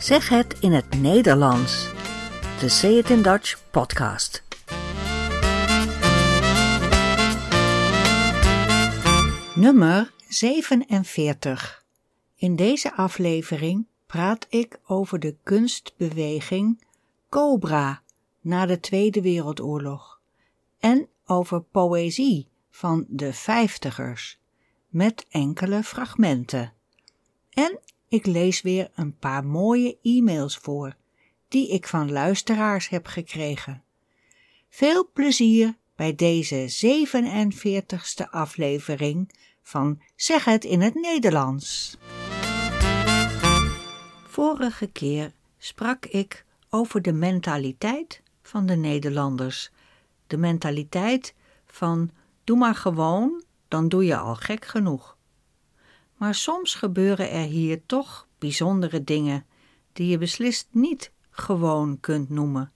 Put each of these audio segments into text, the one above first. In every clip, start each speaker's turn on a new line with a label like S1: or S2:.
S1: Zeg het in het Nederlands. De Say It in Dutch podcast. Nummer 47. In deze aflevering praat ik over de kunstbeweging Cobra na de Tweede Wereldoorlog en over poëzie van de vijftigers met enkele fragmenten. En ik lees weer een paar mooie e-mails voor die ik van luisteraars heb gekregen. Veel plezier bij deze 47ste aflevering van Zeg het in het Nederlands. Vorige keer sprak ik over de mentaliteit van de Nederlanders. De mentaliteit van doe maar gewoon, dan doe je al gek genoeg. Maar soms gebeuren er hier toch bijzondere dingen die je beslist niet gewoon kunt noemen.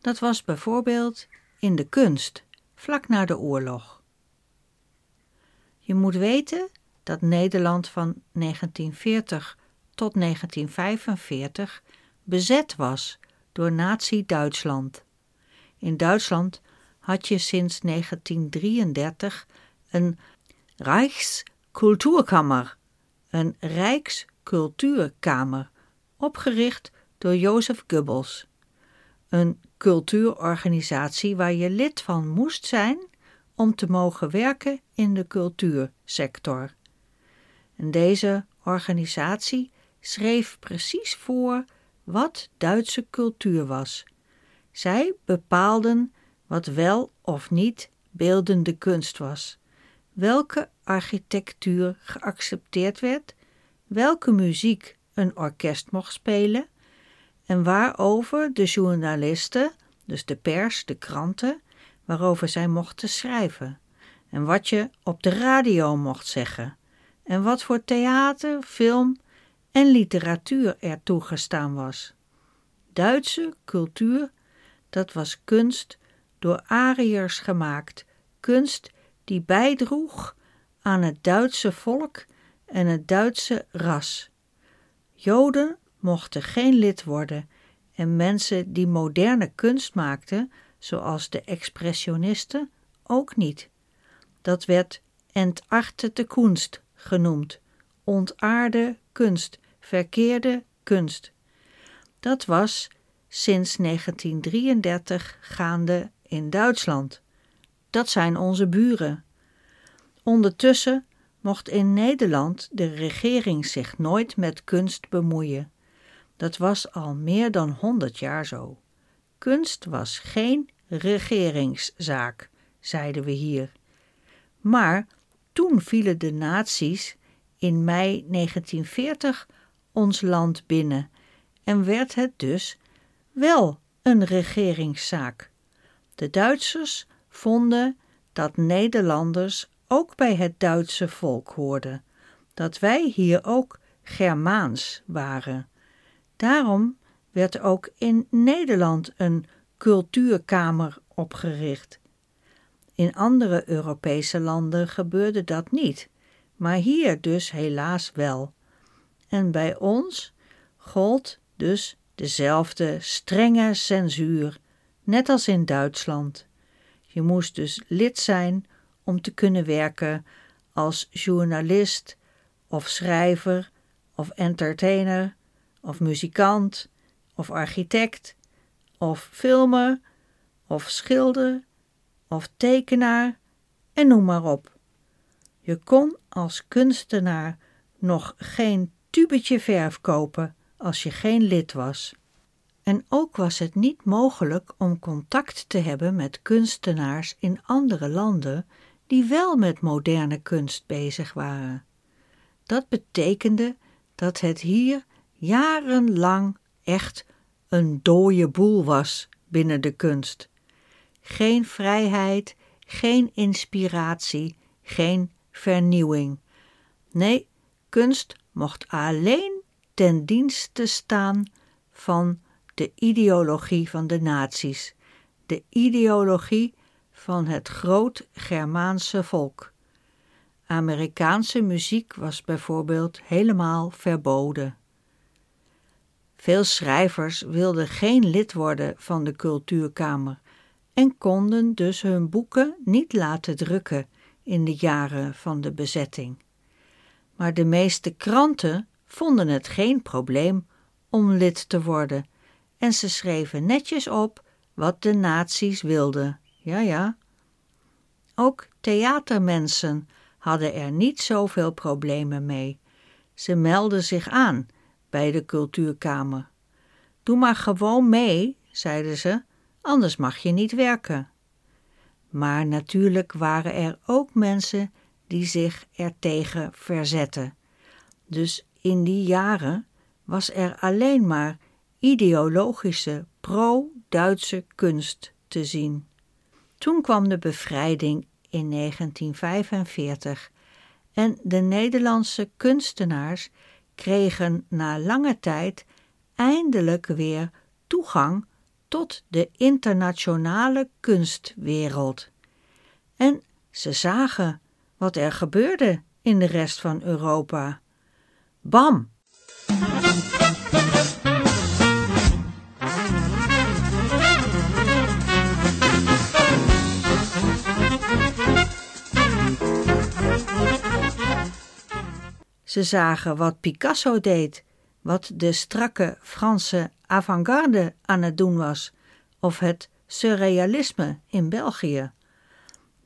S1: Dat was bijvoorbeeld in de kunst, vlak na de oorlog. Je moet weten dat Nederland van 1940 tot 1945 bezet was door Nazi-Duitsland. In Duitsland had je sinds 1933 een Rijkskultuurkammer, een Rijkscultuurkamer, opgericht door Jozef Goebbels. Een cultuurorganisatie waar je lid van moest zijn om te mogen werken in de cultuursector. En deze organisatie schreef precies voor wat Duitse cultuur was. Zij bepaalden wat wel of niet beeldende kunst was, welke architectuur geaccepteerd werd, welke muziek een orkest mocht spelen en waarover de journalisten, dus de pers, de kranten, waarover zij mochten schrijven en wat je op de radio mocht zeggen en wat voor theater, film en literatuur er toegestaan was. Duitse cultuur, dat was kunst door Ariërs gemaakt, kunst die bijdroeg aan het Duitse volk en het Duitse ras. Joden mochten geen lid worden en mensen die moderne kunst maakten, zoals de expressionisten, ook niet. Dat werd entartete kunst genoemd, ontaarde kunst, verkeerde kunst. Dat was sinds 1933 gaande in Duitsland. Dat zijn onze buren. Ondertussen mocht in Nederland de regering zich nooit met kunst bemoeien. Dat was al meer dan honderd jaar zo. Kunst was geen regeringszaak, zeiden we hier. Maar toen vielen de nazi's in mei 1940 ons land binnen en werd het dus wel een regeringszaak. De Duitsers vonden dat Nederlanders ook bij het Duitse volk hoorden, dat wij hier ook Germaans waren. Daarom werd ook in Nederland een cultuurkamer opgericht. In andere Europese landen gebeurde dat niet, maar hier dus helaas wel. En bij ons gold dus dezelfde strenge censuur, net als in Duitsland. Je moest dus lid zijn om te kunnen werken als journalist of schrijver of entertainer of muzikant of architect of filmer of schilder of tekenaar en noem maar op. Je kon als kunstenaar nog geen tubetje verf kopen als je geen lid was. En ook was het niet mogelijk om contact te hebben met kunstenaars in andere landen die wel met moderne kunst bezig waren. Dat betekende dat het hier jarenlang echt een dooie boel was binnen de kunst. Geen vrijheid, geen inspiratie, geen vernieuwing. Nee, kunst mocht alleen ten dienste staan van de ideologie van de naties, de ideologie van het groot Germaanse volk. Amerikaanse muziek was bijvoorbeeld helemaal verboden. Veel schrijvers wilden geen lid worden van de cultuurkamer en konden dus hun boeken niet laten drukken in de jaren van de bezetting. Maar de meeste kranten vonden het geen probleem om lid te worden en ze schreven netjes op wat de nazi's wilden. Ja, ja. Ook theatermensen hadden er niet zoveel problemen mee. Ze melden zich aan bij de cultuurkamer. Doe maar gewoon mee, zeiden ze, anders mag je niet werken. Maar natuurlijk waren er ook mensen die zich ertegen verzetten. Dus in die jaren was er alleen maar ideologische pro-Duitse kunst te zien. Toen kwam de bevrijding in 1945 en de Nederlandse kunstenaars kregen na lange tijd eindelijk weer toegang tot de internationale kunstwereld. En ze zagen wat er gebeurde in de rest van Europa. Bam! Ze zagen wat Picasso deed, wat de strakke Franse avant-garde aan het doen was, of het surrealisme in België.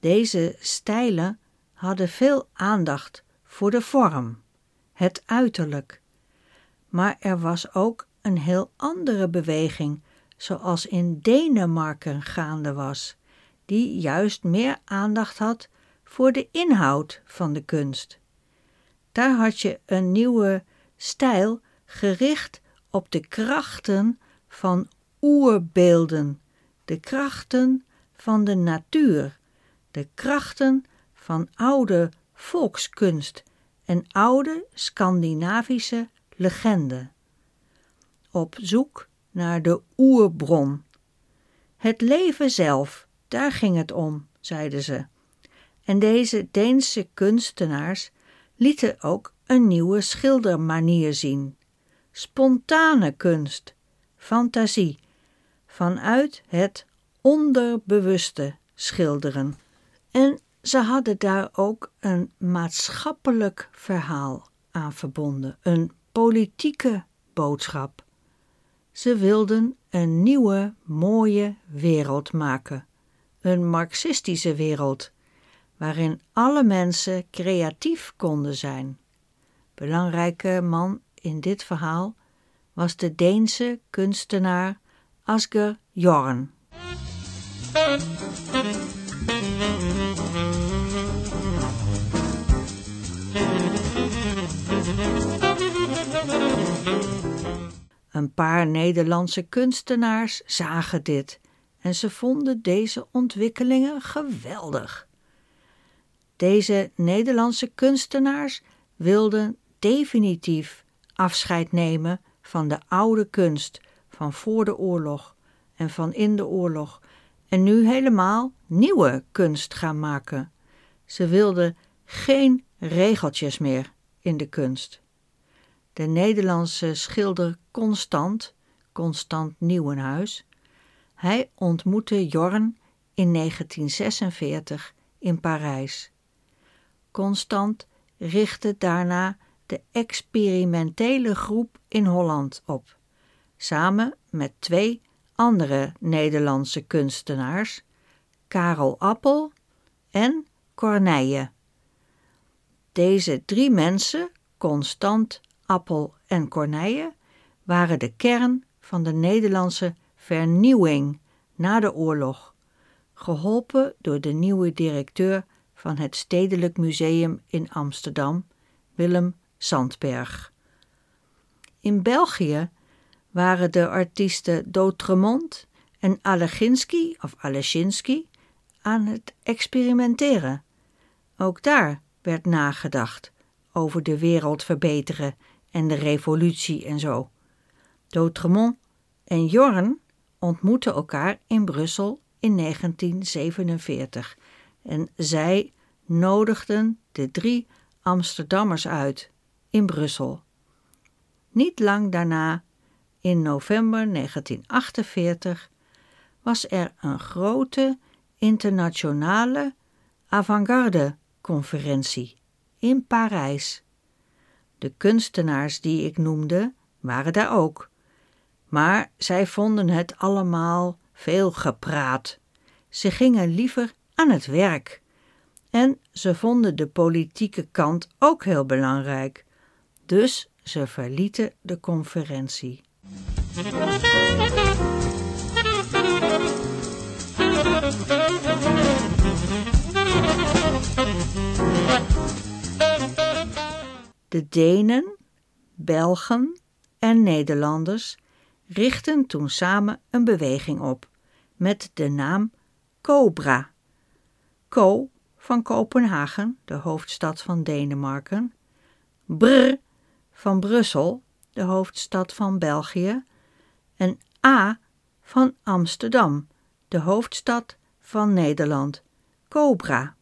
S1: Deze stijlen hadden veel aandacht voor de vorm, het uiterlijk. Maar er was ook een heel andere beweging, zoals in Denemarken gaande was, die juist meer aandacht had voor de inhoud van de kunst. Daar had je een nieuwe stijl gericht op de krachten van oerbeelden, de krachten van de natuur, de krachten van oude volkskunst en oude Scandinavische legende. Op zoek naar de oerbron. Het leven zelf, daar ging het om, zeiden ze. En deze Deense kunstenaars lieten ook een nieuwe schildermanier zien. Spontane kunst, fantasie, vanuit het onderbewuste schilderen. En ze hadden daar ook een maatschappelijk verhaal aan verbonden, een politieke boodschap. Ze wilden een nieuwe, mooie wereld maken, een marxistische wereld waarin alle mensen creatief konden zijn. Belangrijke man in dit verhaal was de Deense kunstenaar Asger Jorn. Een paar Nederlandse kunstenaars zagen dit en ze vonden deze ontwikkelingen geweldig. Deze Nederlandse kunstenaars wilden definitief afscheid nemen van de oude kunst van voor de oorlog en van in de oorlog en nu helemaal nieuwe kunst gaan maken. Ze wilden geen regeltjes meer in de kunst. De Nederlandse schilder Constant, Constant Nieuwenhuis, hij ontmoette Jorn in 1946 in Parijs. Constant richtte daarna de experimentele groep in Holland op, samen met twee andere Nederlandse kunstenaars, Karel Appel en Corneille. Deze drie mensen, Constant, Appel en Corneille, waren de kern van de Nederlandse vernieuwing na de oorlog, geholpen door de nieuwe directeur van het Stedelijk Museum in Amsterdam, Willem Sandberg. In België waren de artiesten Dautremont en Alleginski of Alesinski aan het experimenteren. Ook daar werd nagedacht over de wereld verbeteren en de revolutie en zo. Dautremont en Jorn ontmoetten elkaar in Brussel in 1947 en zij nodigden de drie Amsterdammers uit in Brussel. Niet lang daarna in november 1948 was er een grote internationale avant-garde-conferentie in Parijs. De kunstenaars die ik noemde waren daar ook, maar zij vonden het allemaal veel gepraat. Ze gingen liever aan het werk. En ze vonden de politieke kant ook heel belangrijk. Dus ze verlieten de conferentie. De Denen, Belgen en Nederlanders richtten toen samen een beweging op met de naam Cobra. Co van Kopenhagen, de hoofdstad van Denemarken, Brr van Brussel, de hoofdstad van België, en A van Amsterdam, de hoofdstad van Nederland, Cobra.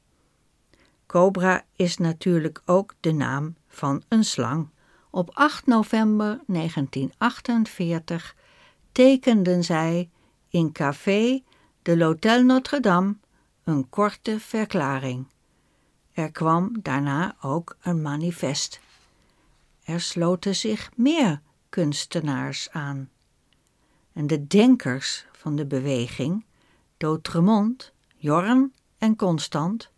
S1: Cobra is natuurlijk ook de naam van een slang. Op 8 november 1948 tekenden zij in café de l'Hôtel Notre-Dame een korte verklaring. Er kwam daarna ook een manifest. Er sloten zich meer kunstenaars aan. En de denkers van de beweging, D'Outremont, Jorn en Constant,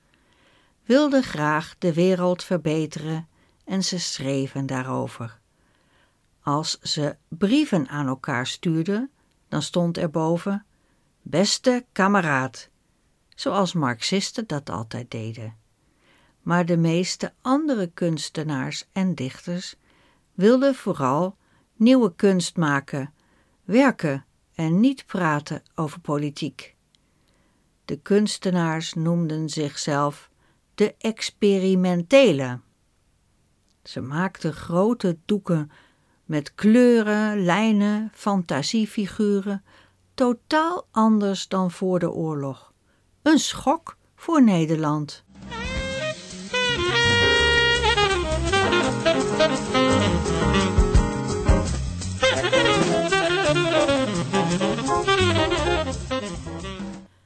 S1: wilden graag de wereld verbeteren en ze schreven daarover. Als ze brieven aan elkaar stuurden, dan stond er boven: Beste kameraad, zoals Marxisten dat altijd deden. Maar de meeste andere kunstenaars en dichters wilden vooral nieuwe kunst maken, werken en niet praten over politiek. De kunstenaars noemden zichzelf de experimentele. Ze maakten grote doeken met kleuren, lijnen, fantasiefiguren, totaal anders dan voor de oorlog. Een schok voor Nederland.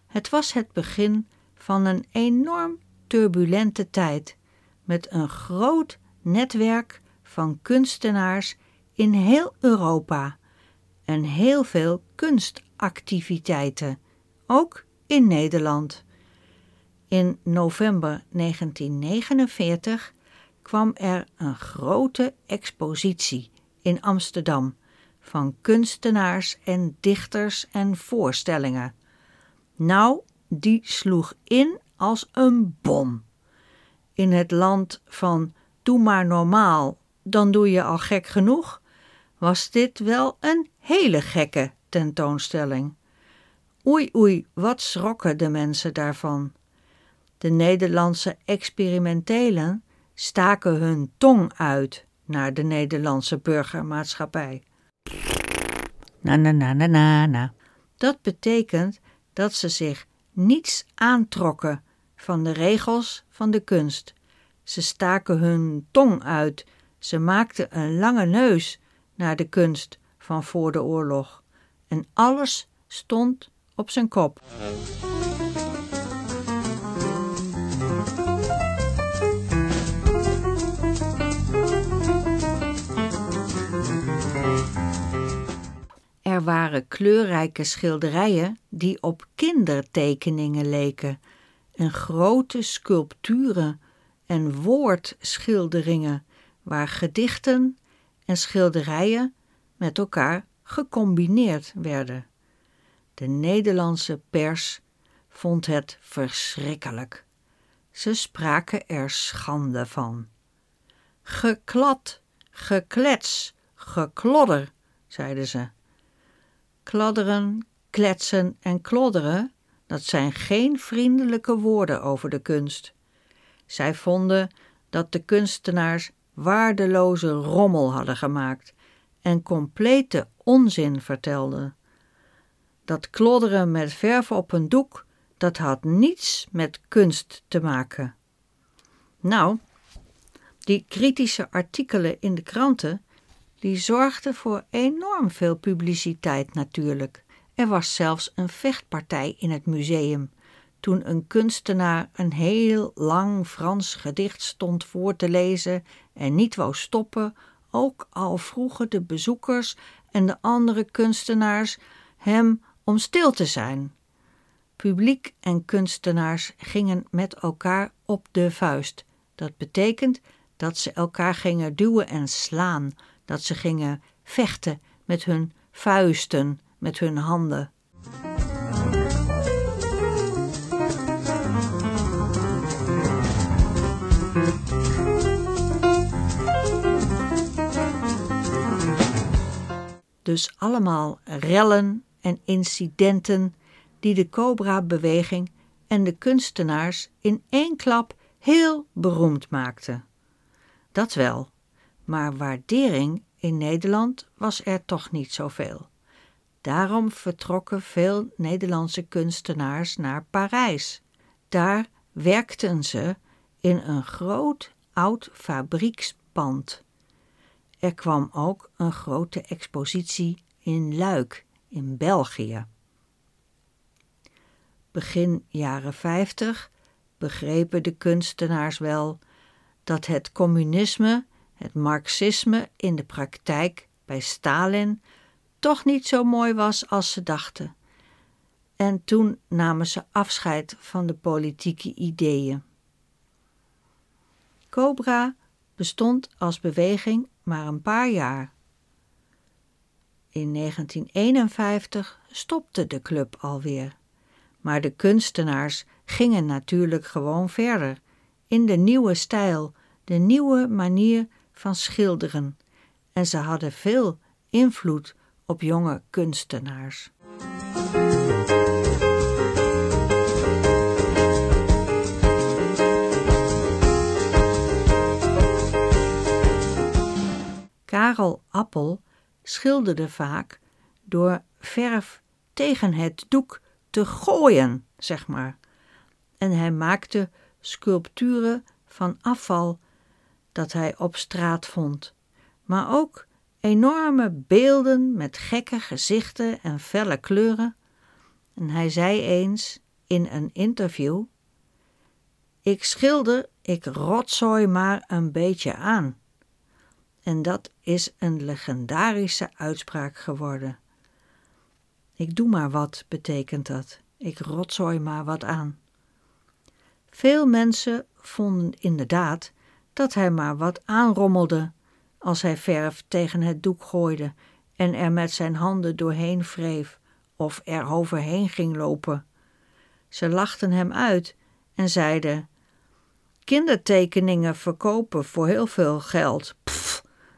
S1: Het was het begin van een enorm turbulente tijd met een groot netwerk van kunstenaars in heel Europa en heel veel kunstactiviteiten, ook in Nederland. In november 1949 kwam er een grote expositie in Amsterdam van kunstenaars en dichters en voorstellingen. Nou, die sloeg in als een bom. In het land van doe maar normaal, dan doe je al gek genoeg, was dit wel een hele gekke tentoonstelling. Oei oei, wat schrokken de mensen daarvan. De Nederlandse experimentelen staken hun tong uit naar de Nederlandse burgermaatschappij. Na na na na na na. Dat betekent dat ze zich niets aantrokken van de regels van de kunst. Ze staken hun tong uit, ze maakten een lange neus naar de kunst van voor de oorlog. En alles stond op zijn kop. Er waren kleurrijke schilderijen die op kindertekeningen leken, en grote sculpturen en woordschilderingen waar gedichten en schilderijen met elkaar gecombineerd werden. De Nederlandse pers vond het verschrikkelijk. Ze spraken er schande van. Geklad, geklets, geklodder, zeiden ze. Kladderen, kletsen en klodderen, dat zijn geen vriendelijke woorden over de kunst. Zij vonden dat de kunstenaars waardeloze rommel hadden gemaakt en complete onzin vertelden. Dat klodderen met verf op een doek, dat had niets met kunst te maken. Nou, die kritische artikelen in de kranten, die zorgde voor enorm veel publiciteit natuurlijk. Er was zelfs een vechtpartij in het museum toen een kunstenaar een heel lang Frans gedicht stond voor te lezen en niet wou stoppen, ook al vroegen de bezoekers en de andere kunstenaars hem om stil te zijn. Publiek en kunstenaars gingen met elkaar op de vuist. Dat betekent dat ze elkaar gingen duwen en slaan, dat ze gingen vechten met hun vuisten, met hun handen. Dus allemaal rellen en incidenten die de Cobra-beweging en de kunstenaars in één klap heel beroemd maakten. Dat wel, maar waardering in Nederland was er toch niet zoveel. Daarom vertrokken veel Nederlandse kunstenaars naar Parijs. Daar werkten ze in een groot oud fabriekspand. Er kwam ook een grote expositie in Luik in België. Begin jaren 50 begrepen de kunstenaars wel dat het communisme, het marxisme in de praktijk bij Stalin toch niet zo mooi was als ze dachten. En toen namen ze afscheid van de politieke ideeën. Cobra bestond als beweging maar een paar jaar. In 1951 stopte de club alweer. Maar de kunstenaars gingen natuurlijk gewoon verder, in de nieuwe stijl, de nieuwe manier van schilderen. En ze hadden veel invloed op jonge kunstenaars. Karel Appel schilderde vaak door verf tegen het doek te gooien, zeg maar. En hij maakte sculpturen van afval dat hij op straat vond, maar ook enorme beelden met gekke gezichten en felle kleuren. En hij zei eens in een interview: Ik schilder, ik rotzooi maar een beetje aan. En dat is een legendarische uitspraak geworden. Ik doe maar wat, betekent dat. Ik rotzooi maar wat aan. Veel mensen vonden inderdaad dat hij maar wat aanrommelde als hij verf tegen het doek gooide en er met zijn handen doorheen wreef of er overheen ging lopen. Ze lachten hem uit en zeiden: Kindertekeningen verkopen voor heel veel geld.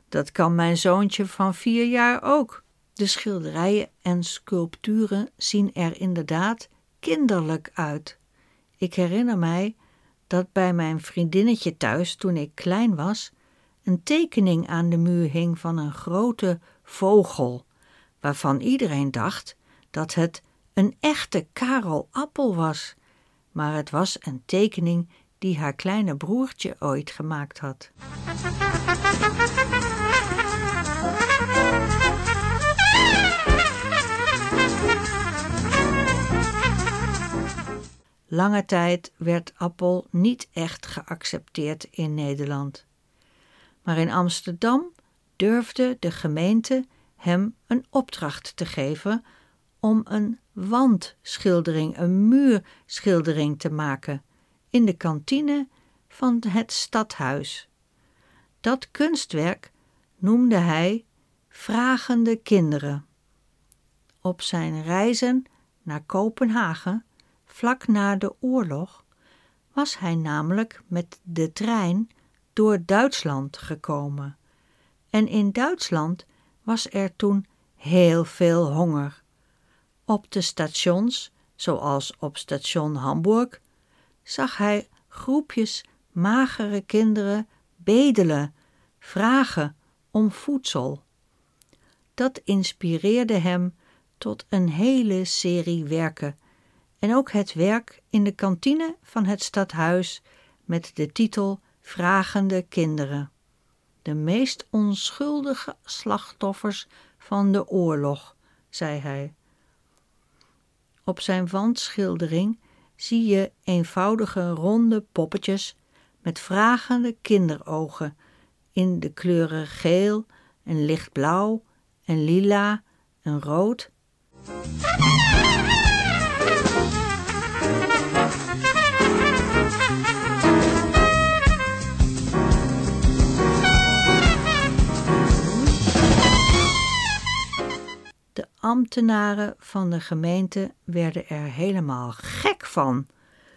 S1: Dat kan mijn zoontje van vier jaar ook. De schilderijen en sculpturen zien er inderdaad kinderlijk uit. Ik herinner mij dat bij mijn vriendinnetje thuis, toen ik klein was, een tekening aan de muur hing van een grote vogel, waarvan iedereen dacht dat het een echte Karel Appel was, maar het was een tekening die haar kleine broertje ooit gemaakt had. Lange tijd werd Appel niet echt geaccepteerd in Nederland. Maar in Amsterdam durfde de gemeente hem een opdracht te geven om een wandschildering, een muurschildering te maken in de kantine van het stadhuis. Dat kunstwerk noemde hij Vragende Kinderen. Op zijn reizen naar Kopenhagen vlak na de oorlog, was hij namelijk met de trein door Duitsland gekomen. En in Duitsland was er toen heel veel honger. Op de stations, zoals op station Hamburg, zag hij groepjes magere kinderen bedelen, vragen om voedsel. Dat inspireerde hem tot een hele serie werken en ook het werk in de kantine van het stadhuis met de titel Vragende Kinderen. de meest onschuldige slachtoffers van de oorlog, zei hij. Op zijn wandschildering zie je eenvoudige ronde poppetjes met vragende kinderogen in de kleuren geel en lichtblauw en lila en rood. Ambtenaren van de gemeente werden er helemaal gek van.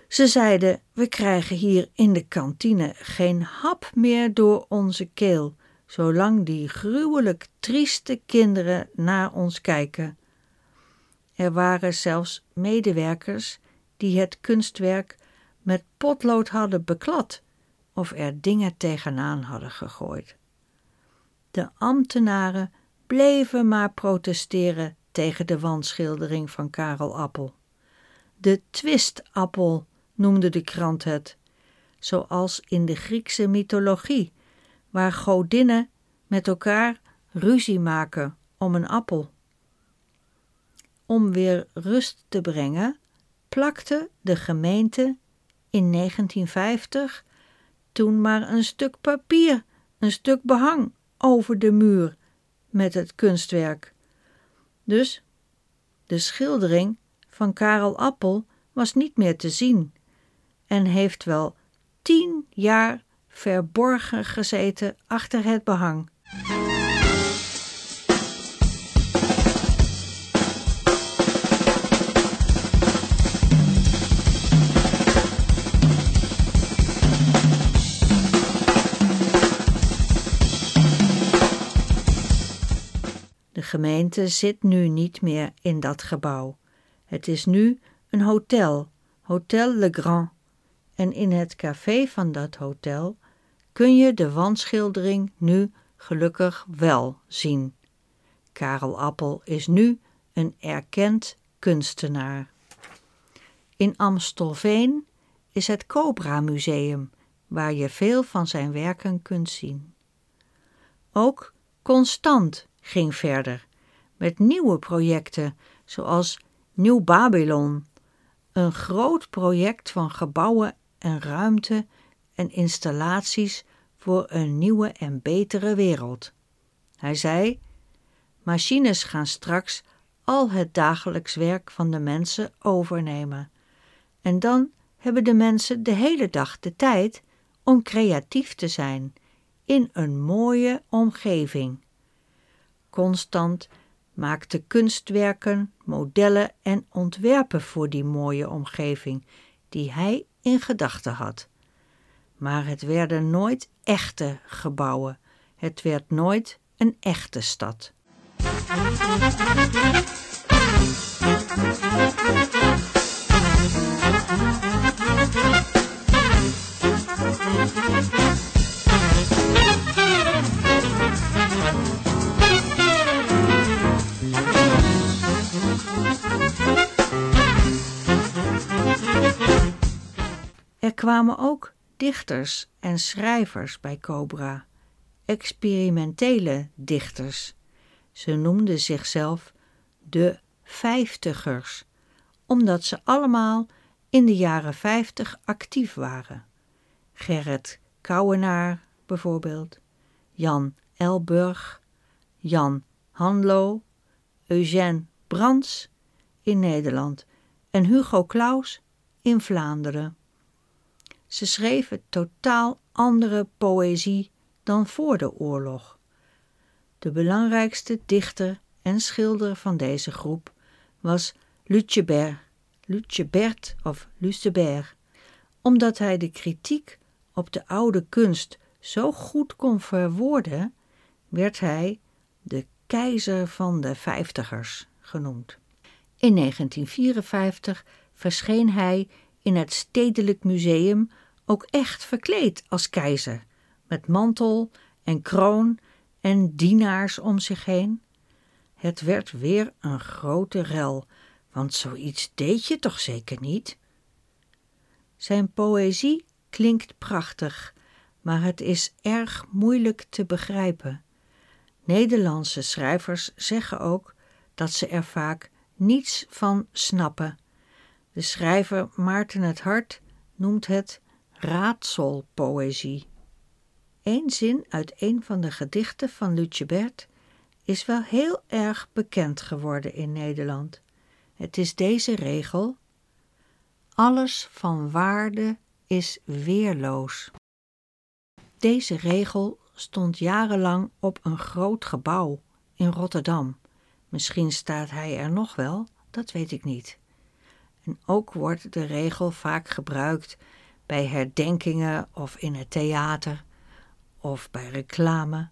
S1: Ze zeiden: We krijgen hier in de kantine geen hap meer door onze keel, zolang die gruwelijk trieste kinderen naar ons kijken. Er waren zelfs medewerkers die het kunstwerk met potlood hadden beklad of er dingen tegenaan hadden gegooid. De ambtenaren bleven maar protesteren tegen de wandschildering van Karel Appel. De twistappel noemde de krant het, zoals in de Griekse mythologie, waar godinnen met elkaar ruzie maken om een appel. Om weer rust te brengen, plakte de gemeente in 1950 toen maar een stuk papier, een stuk behang over de muur met het kunstwerk. Dus de schildering van Karel Appel was niet meer te zien en heeft wel tien jaar verborgen gezeten achter het behang. Gemeente zit nu niet meer in dat gebouw. Het is nu een hotel, Hotel Le Grand. En in het café van dat hotel kun je de wandschildering nu gelukkig wel zien. Karel Appel is nu een erkend kunstenaar. In Amstelveen is het Cobra Museum, waar je veel van zijn werken kunt zien. Ook Constant ging verder met nieuwe projecten zoals Nieuw Babylon, een groot project van gebouwen en ruimte en installaties voor een nieuwe en betere wereld. Hij zei: Machines gaan straks al het dagelijks werk van de mensen overnemen. En dan hebben de mensen de hele dag de tijd om creatief te zijn in een mooie omgeving. Constant maakte kunstwerken, modellen en ontwerpen voor die mooie omgeving die hij in gedachten had. Maar het werden nooit echte gebouwen. Het werd nooit een echte stad. Er kwamen ook dichters en schrijvers bij Cobra, experimentele dichters. Ze noemden zichzelf de vijftigers, omdat ze allemaal in de jaren vijftig actief waren. Gerrit Kouwenaar bijvoorbeeld, Jan Elburg, Jan Hanlo, Eugène Brands in Nederland en Hugo Claus in Vlaanderen. Ze schreven totaal andere poëzie dan voor de oorlog. De belangrijkste dichter en schilder van deze groep was Lucebert, Lucebert of Lucebert, omdat hij de kritiek op de oude kunst zo goed kon verwoorden, werd hij de keizer van de vijftigers genoemd. In 1954 verscheen hij in het Stedelijk Museum ook echt verkleed als keizer, met mantel en kroon en dienaars om zich heen. Het werd weer een grote rel, want zoiets deed je toch zeker niet? Zijn poëzie klinkt prachtig, maar het is erg moeilijk te begrijpen. Nederlandse schrijvers zeggen ook dat ze er vaak niets van snappen. De schrijver Maarten het Hart noemt het raadselpoëzie. Eén zin uit een van de gedichten van Lucebert is wel heel erg bekend geworden in Nederland. Het is deze regel: Alles van waarde is weerloos. Deze regel stond jarenlang op een groot gebouw in Rotterdam. Misschien staat hij er nog wel, dat weet ik niet. En ook wordt de regel vaak gebruikt bij herdenkingen of in het theater of bij reclame.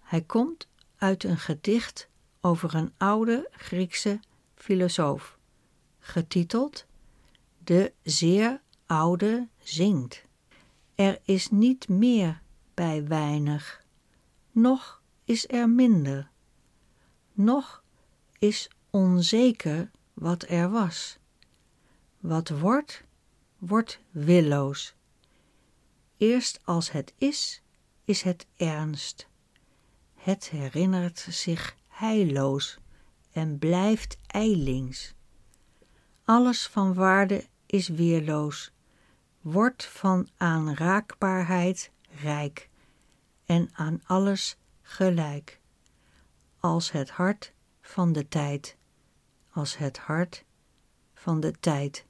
S1: Hij komt uit een gedicht over een oude Griekse filosoof, getiteld De zeer oude zingt. Er is niet meer bij weinig, noch is er minder, noch is onzeker wat er was. Wat wordt, wordt willoos. Eerst als het is, is het ernst. Het herinnert zich heilloos en blijft eilings. Alles van waarde is weerloos, wordt van aanraakbaarheid rijk en aan alles gelijk, als het hart van de tijd, als het hart van de tijd.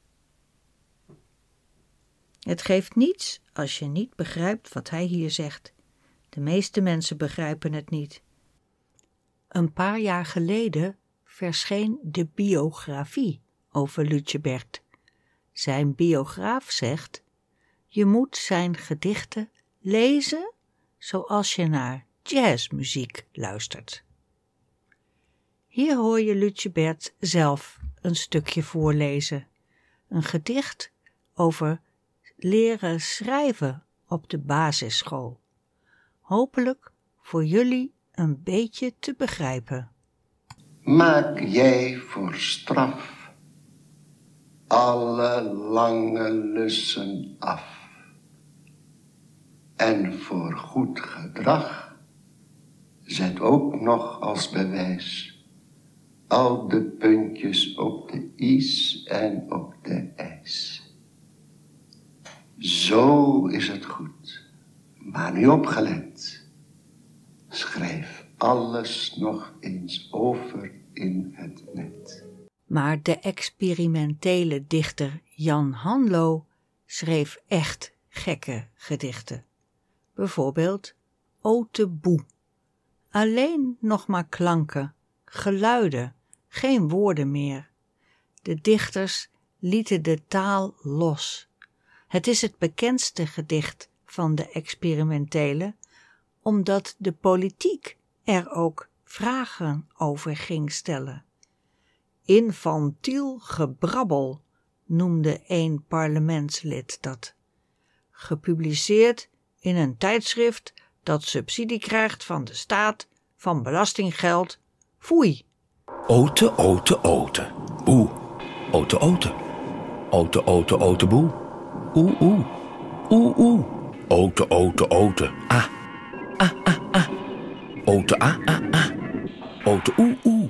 S1: Het geeft niets als je niet begrijpt wat hij hier zegt. De meeste mensen begrijpen het niet. Een paar jaar geleden verscheen de biografie over Lucebert. Zijn biograaf zegt: Je moet zijn gedichten lezen zoals je naar jazzmuziek luistert. Hier hoor je Lucebert zelf een stukje voorlezen. Een gedicht over leren schrijven op de basisschool. Hopelijk voor jullie een beetje te begrijpen.
S2: Maak jij voor straf alle lange lussen af. En voor goed gedrag zet ook nog als bewijs al de puntjes op de is en op de ijs. Zo is het goed. Maar nu opgelet. Schrijf alles nog eens over in het net.
S1: Maar de experimentele dichter Jan Hanlo schreef echt gekke gedichten. Bijvoorbeeld Ote Boe. Alleen nog maar klanken, geluiden, geen woorden meer. De dichters lieten de taal los. Het is het bekendste gedicht van de experimentele, omdat de politiek er ook vragen over ging stellen. Infantiel gebrabbel noemde een parlementslid dat. Gepubliceerd in een tijdschrift dat subsidie krijgt van de staat van belastinggeld. Foei.
S3: Ote, ote, ote. Boe. Ote, ote. Ote, ote, ote, boe. Oeh, oeh. Oeh, oeh. Ote, ote, ote. Ah. Ah, ah, ah. Ote, ah, ah, ah. Ote, oeh, oeh.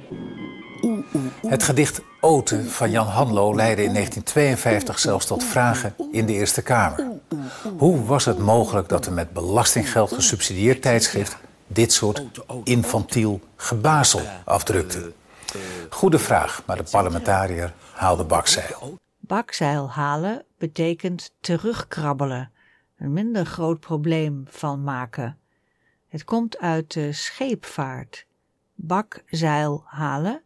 S3: Oeh, oeh, oeh.
S4: Het gedicht Ote van Jan Hanlo leidde in 1952 zelfs tot vragen in de Eerste Kamer. Hoe was het mogelijk dat er met belastinggeld gesubsidieerd tijdschrift dit soort infantiel gebazel afdrukte? Goede vraag, maar de parlementariër haalde bakzeil.
S1: Bakzeil halen betekent terugkrabbelen, een minder groot probleem van maken. Het komt uit de scheepvaart. Bakzeil halen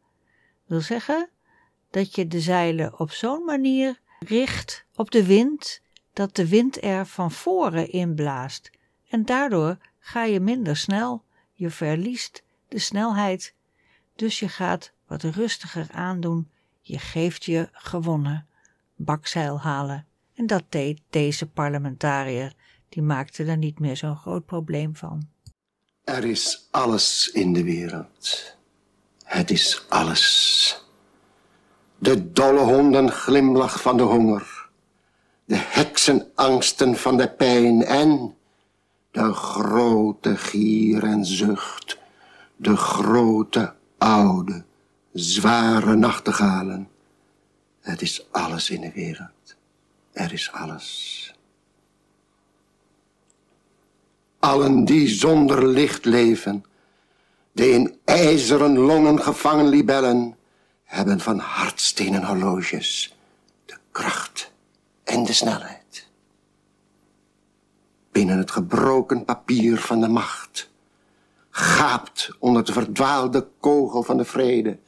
S1: wil zeggen dat je de zeilen op zo'n manier richt op de wind dat de wind er van voren inblaast en daardoor ga je minder snel, je verliest de snelheid, dus je gaat wat rustiger aandoen, je geeft je gewonnen, bakzeil halen. En dat deed deze parlementariër, die maakte er niet meer zo'n groot probleem van.
S2: Er is alles in de wereld. Het is alles. De dolle honden glimlach van de honger de heksenangsten van de pijn en de grote gier en zucht, de grote oude, zware nachtegalen. Het is alles in de wereld. Er is alles. Allen die zonder licht leven, de in ijzeren longen gevangen libellen, hebben van hardstenen horloges de kracht en de snelheid. Binnen het gebroken papier van de macht, gaapt onder de verdwaalde kogel van de vrede,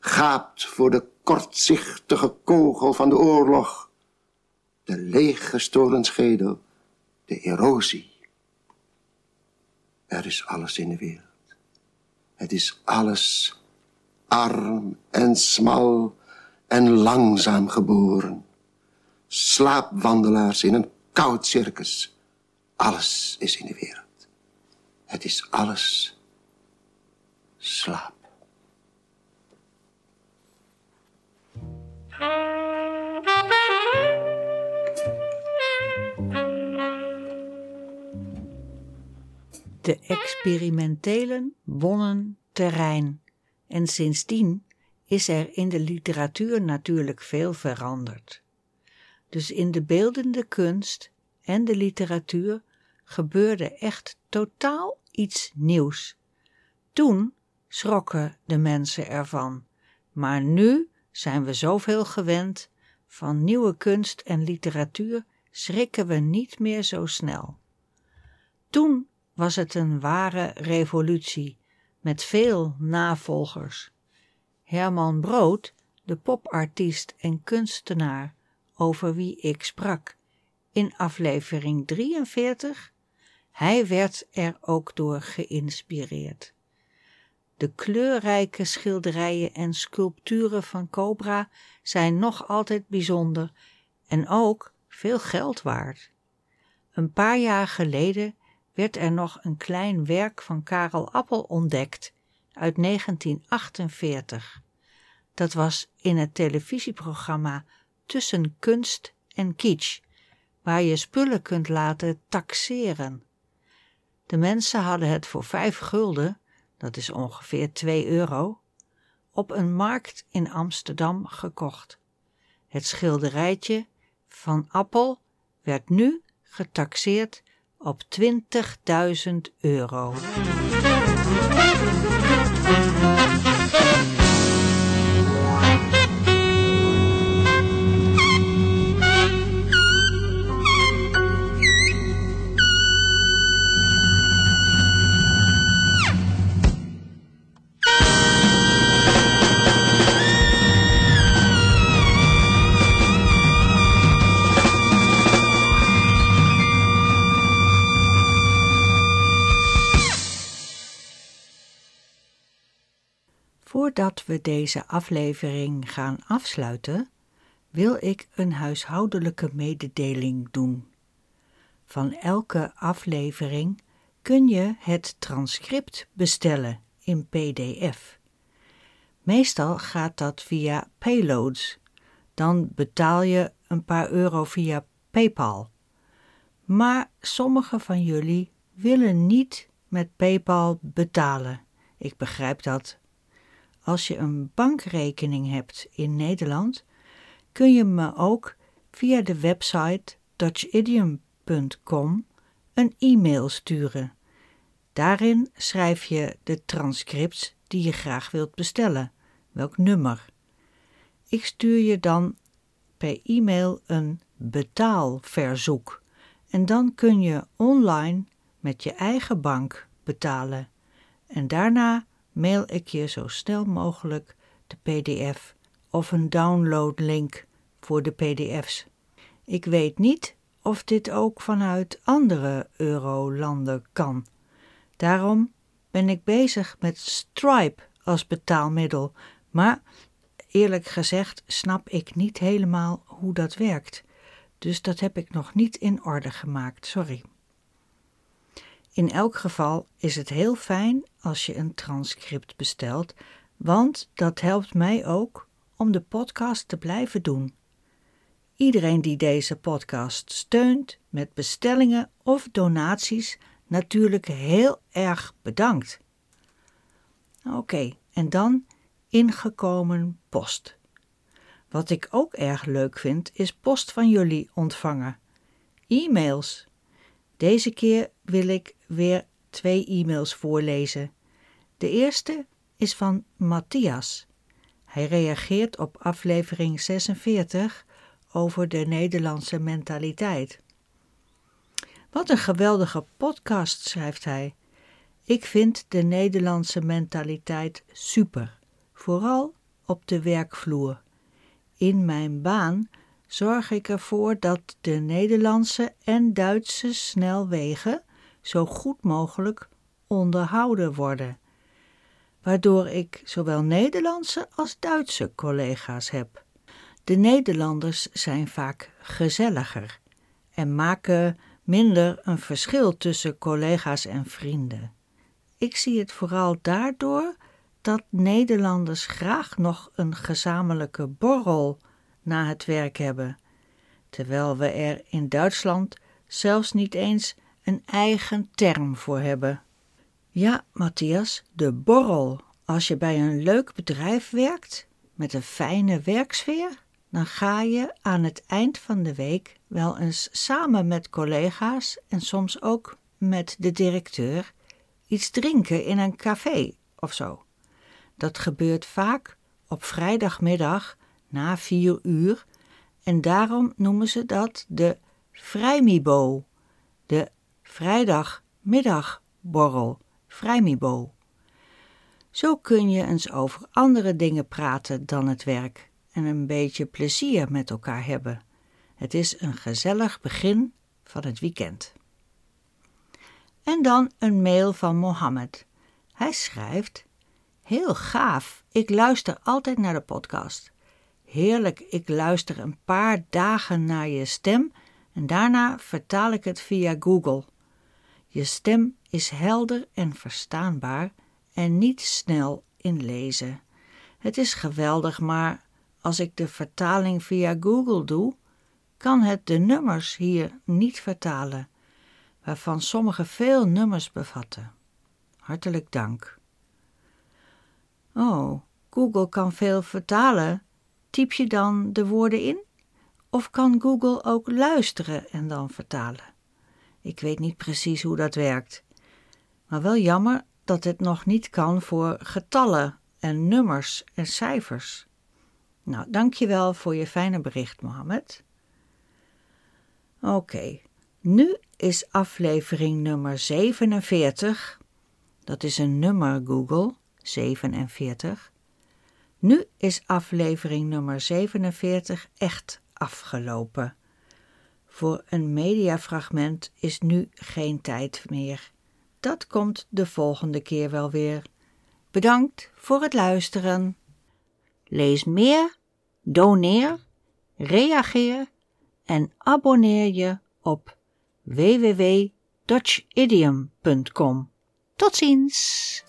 S2: gaapt voor de kortzichtige kogel van de oorlog, de leeggestolen schedel, de erosie. Er is alles in de wereld. Het is alles arm en smal en langzaam geboren. Slaapwandelaars in een koud circus. Alles is in de wereld. Het is alles slaap.
S1: De experimentelen wonnen terrein en sindsdien is er in de literatuur natuurlijk veel veranderd. Dus in de beeldende kunst en de literatuur gebeurde echt totaal iets nieuws. Toen schrokken de mensen ervan, maar nu zijn we zoveel gewend van nieuwe kunst en literatuur schrikken we niet meer zo snel. Toen was het een ware revolutie met veel navolgers. Herman Brood, de popartiest en kunstenaar over wie ik sprak in aflevering 43, hij werd er ook door geïnspireerd. De kleurrijke schilderijen en sculpturen van Cobra zijn nog altijd bijzonder en ook veel geld waard. Een paar jaar geleden werd er nog een klein werk van Karel Appel ontdekt uit 1948. Dat was in het televisieprogramma Tussen Kunst en Kitsch, waar je spullen kunt laten taxeren. De mensen hadden het voor vijf gulden, dat is ongeveer 2 euro, op een markt in Amsterdam gekocht. Het schilderijtje van Appel werd nu getaxeerd op 20.000 euro. Voordat we deze aflevering gaan afsluiten, wil ik een huishoudelijke mededeling doen. Van elke aflevering kun je het transcript bestellen in PDF. Meestal gaat dat via Payloads. Dan betaal je een paar euro via PayPal. Maar sommige van jullie willen niet met PayPal betalen. Ik begrijp dat als je een bankrekening hebt in Nederland, kun je me ook via de website dutchidiom.com een e-mail sturen. Daarin schrijf je de transcripts die je graag wilt bestellen, welk nummer. Ik stuur je dan per e-mail een betaalverzoek en dan kun je online met je eigen bank betalen. En daarna mail ik je zo snel mogelijk de PDF of een downloadlink voor de PDF's. Ik weet niet of dit ook vanuit andere eurolanden kan. Daarom ben ik bezig met Stripe als betaalmiddel, maar eerlijk gezegd snap ik niet helemaal hoe dat werkt. Dus dat heb ik nog niet in orde gemaakt, sorry. In elk geval is het heel fijn als je een transcript bestelt, want dat helpt mij ook om de podcast te blijven doen. iedereen die deze podcast steunt met bestellingen of donaties natuurlijk heel erg bedankt. Oké, en dan ingekomen post. Wat ik ook erg leuk vind, is post van jullie ontvangen. E-mails. Deze keer wil ik weer twee e-mails voorlezen. De eerste is van Matthias. Hij reageert op aflevering 46 over de Nederlandse mentaliteit. Wat een geweldige podcast, schrijft hij. Ik vind de Nederlandse mentaliteit super, vooral op de werkvloer. In mijn baan zorg ik ervoor dat de Nederlandse en Duitse snelwegen zo goed mogelijk onderhouden worden, waardoor ik zowel Nederlandse als Duitse collega's heb. De Nederlanders zijn vaak gezelliger en maken minder een verschil tussen collega's en vrienden. Ik zie het vooral daardoor dat Nederlanders graag nog een gezamenlijke borrel na het werk hebben, terwijl we er in Duitsland zelfs niet eens een eigen term voor hebben. Ja, Matthias, de borrel. Als je bij een leuk bedrijf werkt, met een fijne werksfeer, dan ga je aan het eind van de week wel eens samen met collega's en soms ook met de directeur iets drinken in een café of zo. Dat gebeurt vaak op vrijdagmiddag na vier uur en daarom noemen ze dat de vrijmibo, de vrijdagmiddagborrel, vrijmibo. Zo kun je eens over andere dingen praten dan het werk en een beetje plezier met elkaar hebben. Het is een gezellig begin van het weekend. En dan een mail van Mohammed. Hij schrijft: Heel gaaf, ik luister altijd naar de podcast. Heerlijk, ik luister een paar dagen naar je stem en daarna vertaal ik het via Google. Je stem is helder en verstaanbaar en niet snel in lezen. Het is geweldig, maar als ik de vertaling via Google doe, kan het de nummers hier niet vertalen, waarvan sommige veel nummers bevatten. Hartelijk dank. Oh, Google kan veel vertalen. Typ je dan de woorden in? Of kan Google ook luisteren en dan vertalen? Ik weet niet precies hoe dat werkt. Maar wel jammer dat het nog niet kan voor getallen en nummers en cijfers. Nou, dankjewel voor je fijne bericht, Mohammed. Oké, nu is aflevering nummer 47. Dat is een nummer Google, 47. Nu is aflevering nummer 47 echt afgelopen. Voor een mediafragment is nu geen tijd meer. Dat komt de volgende keer wel weer. Bedankt voor het luisteren. Lees meer, doneer, reageer en abonneer je op www.dutchidiom.com. Tot ziens!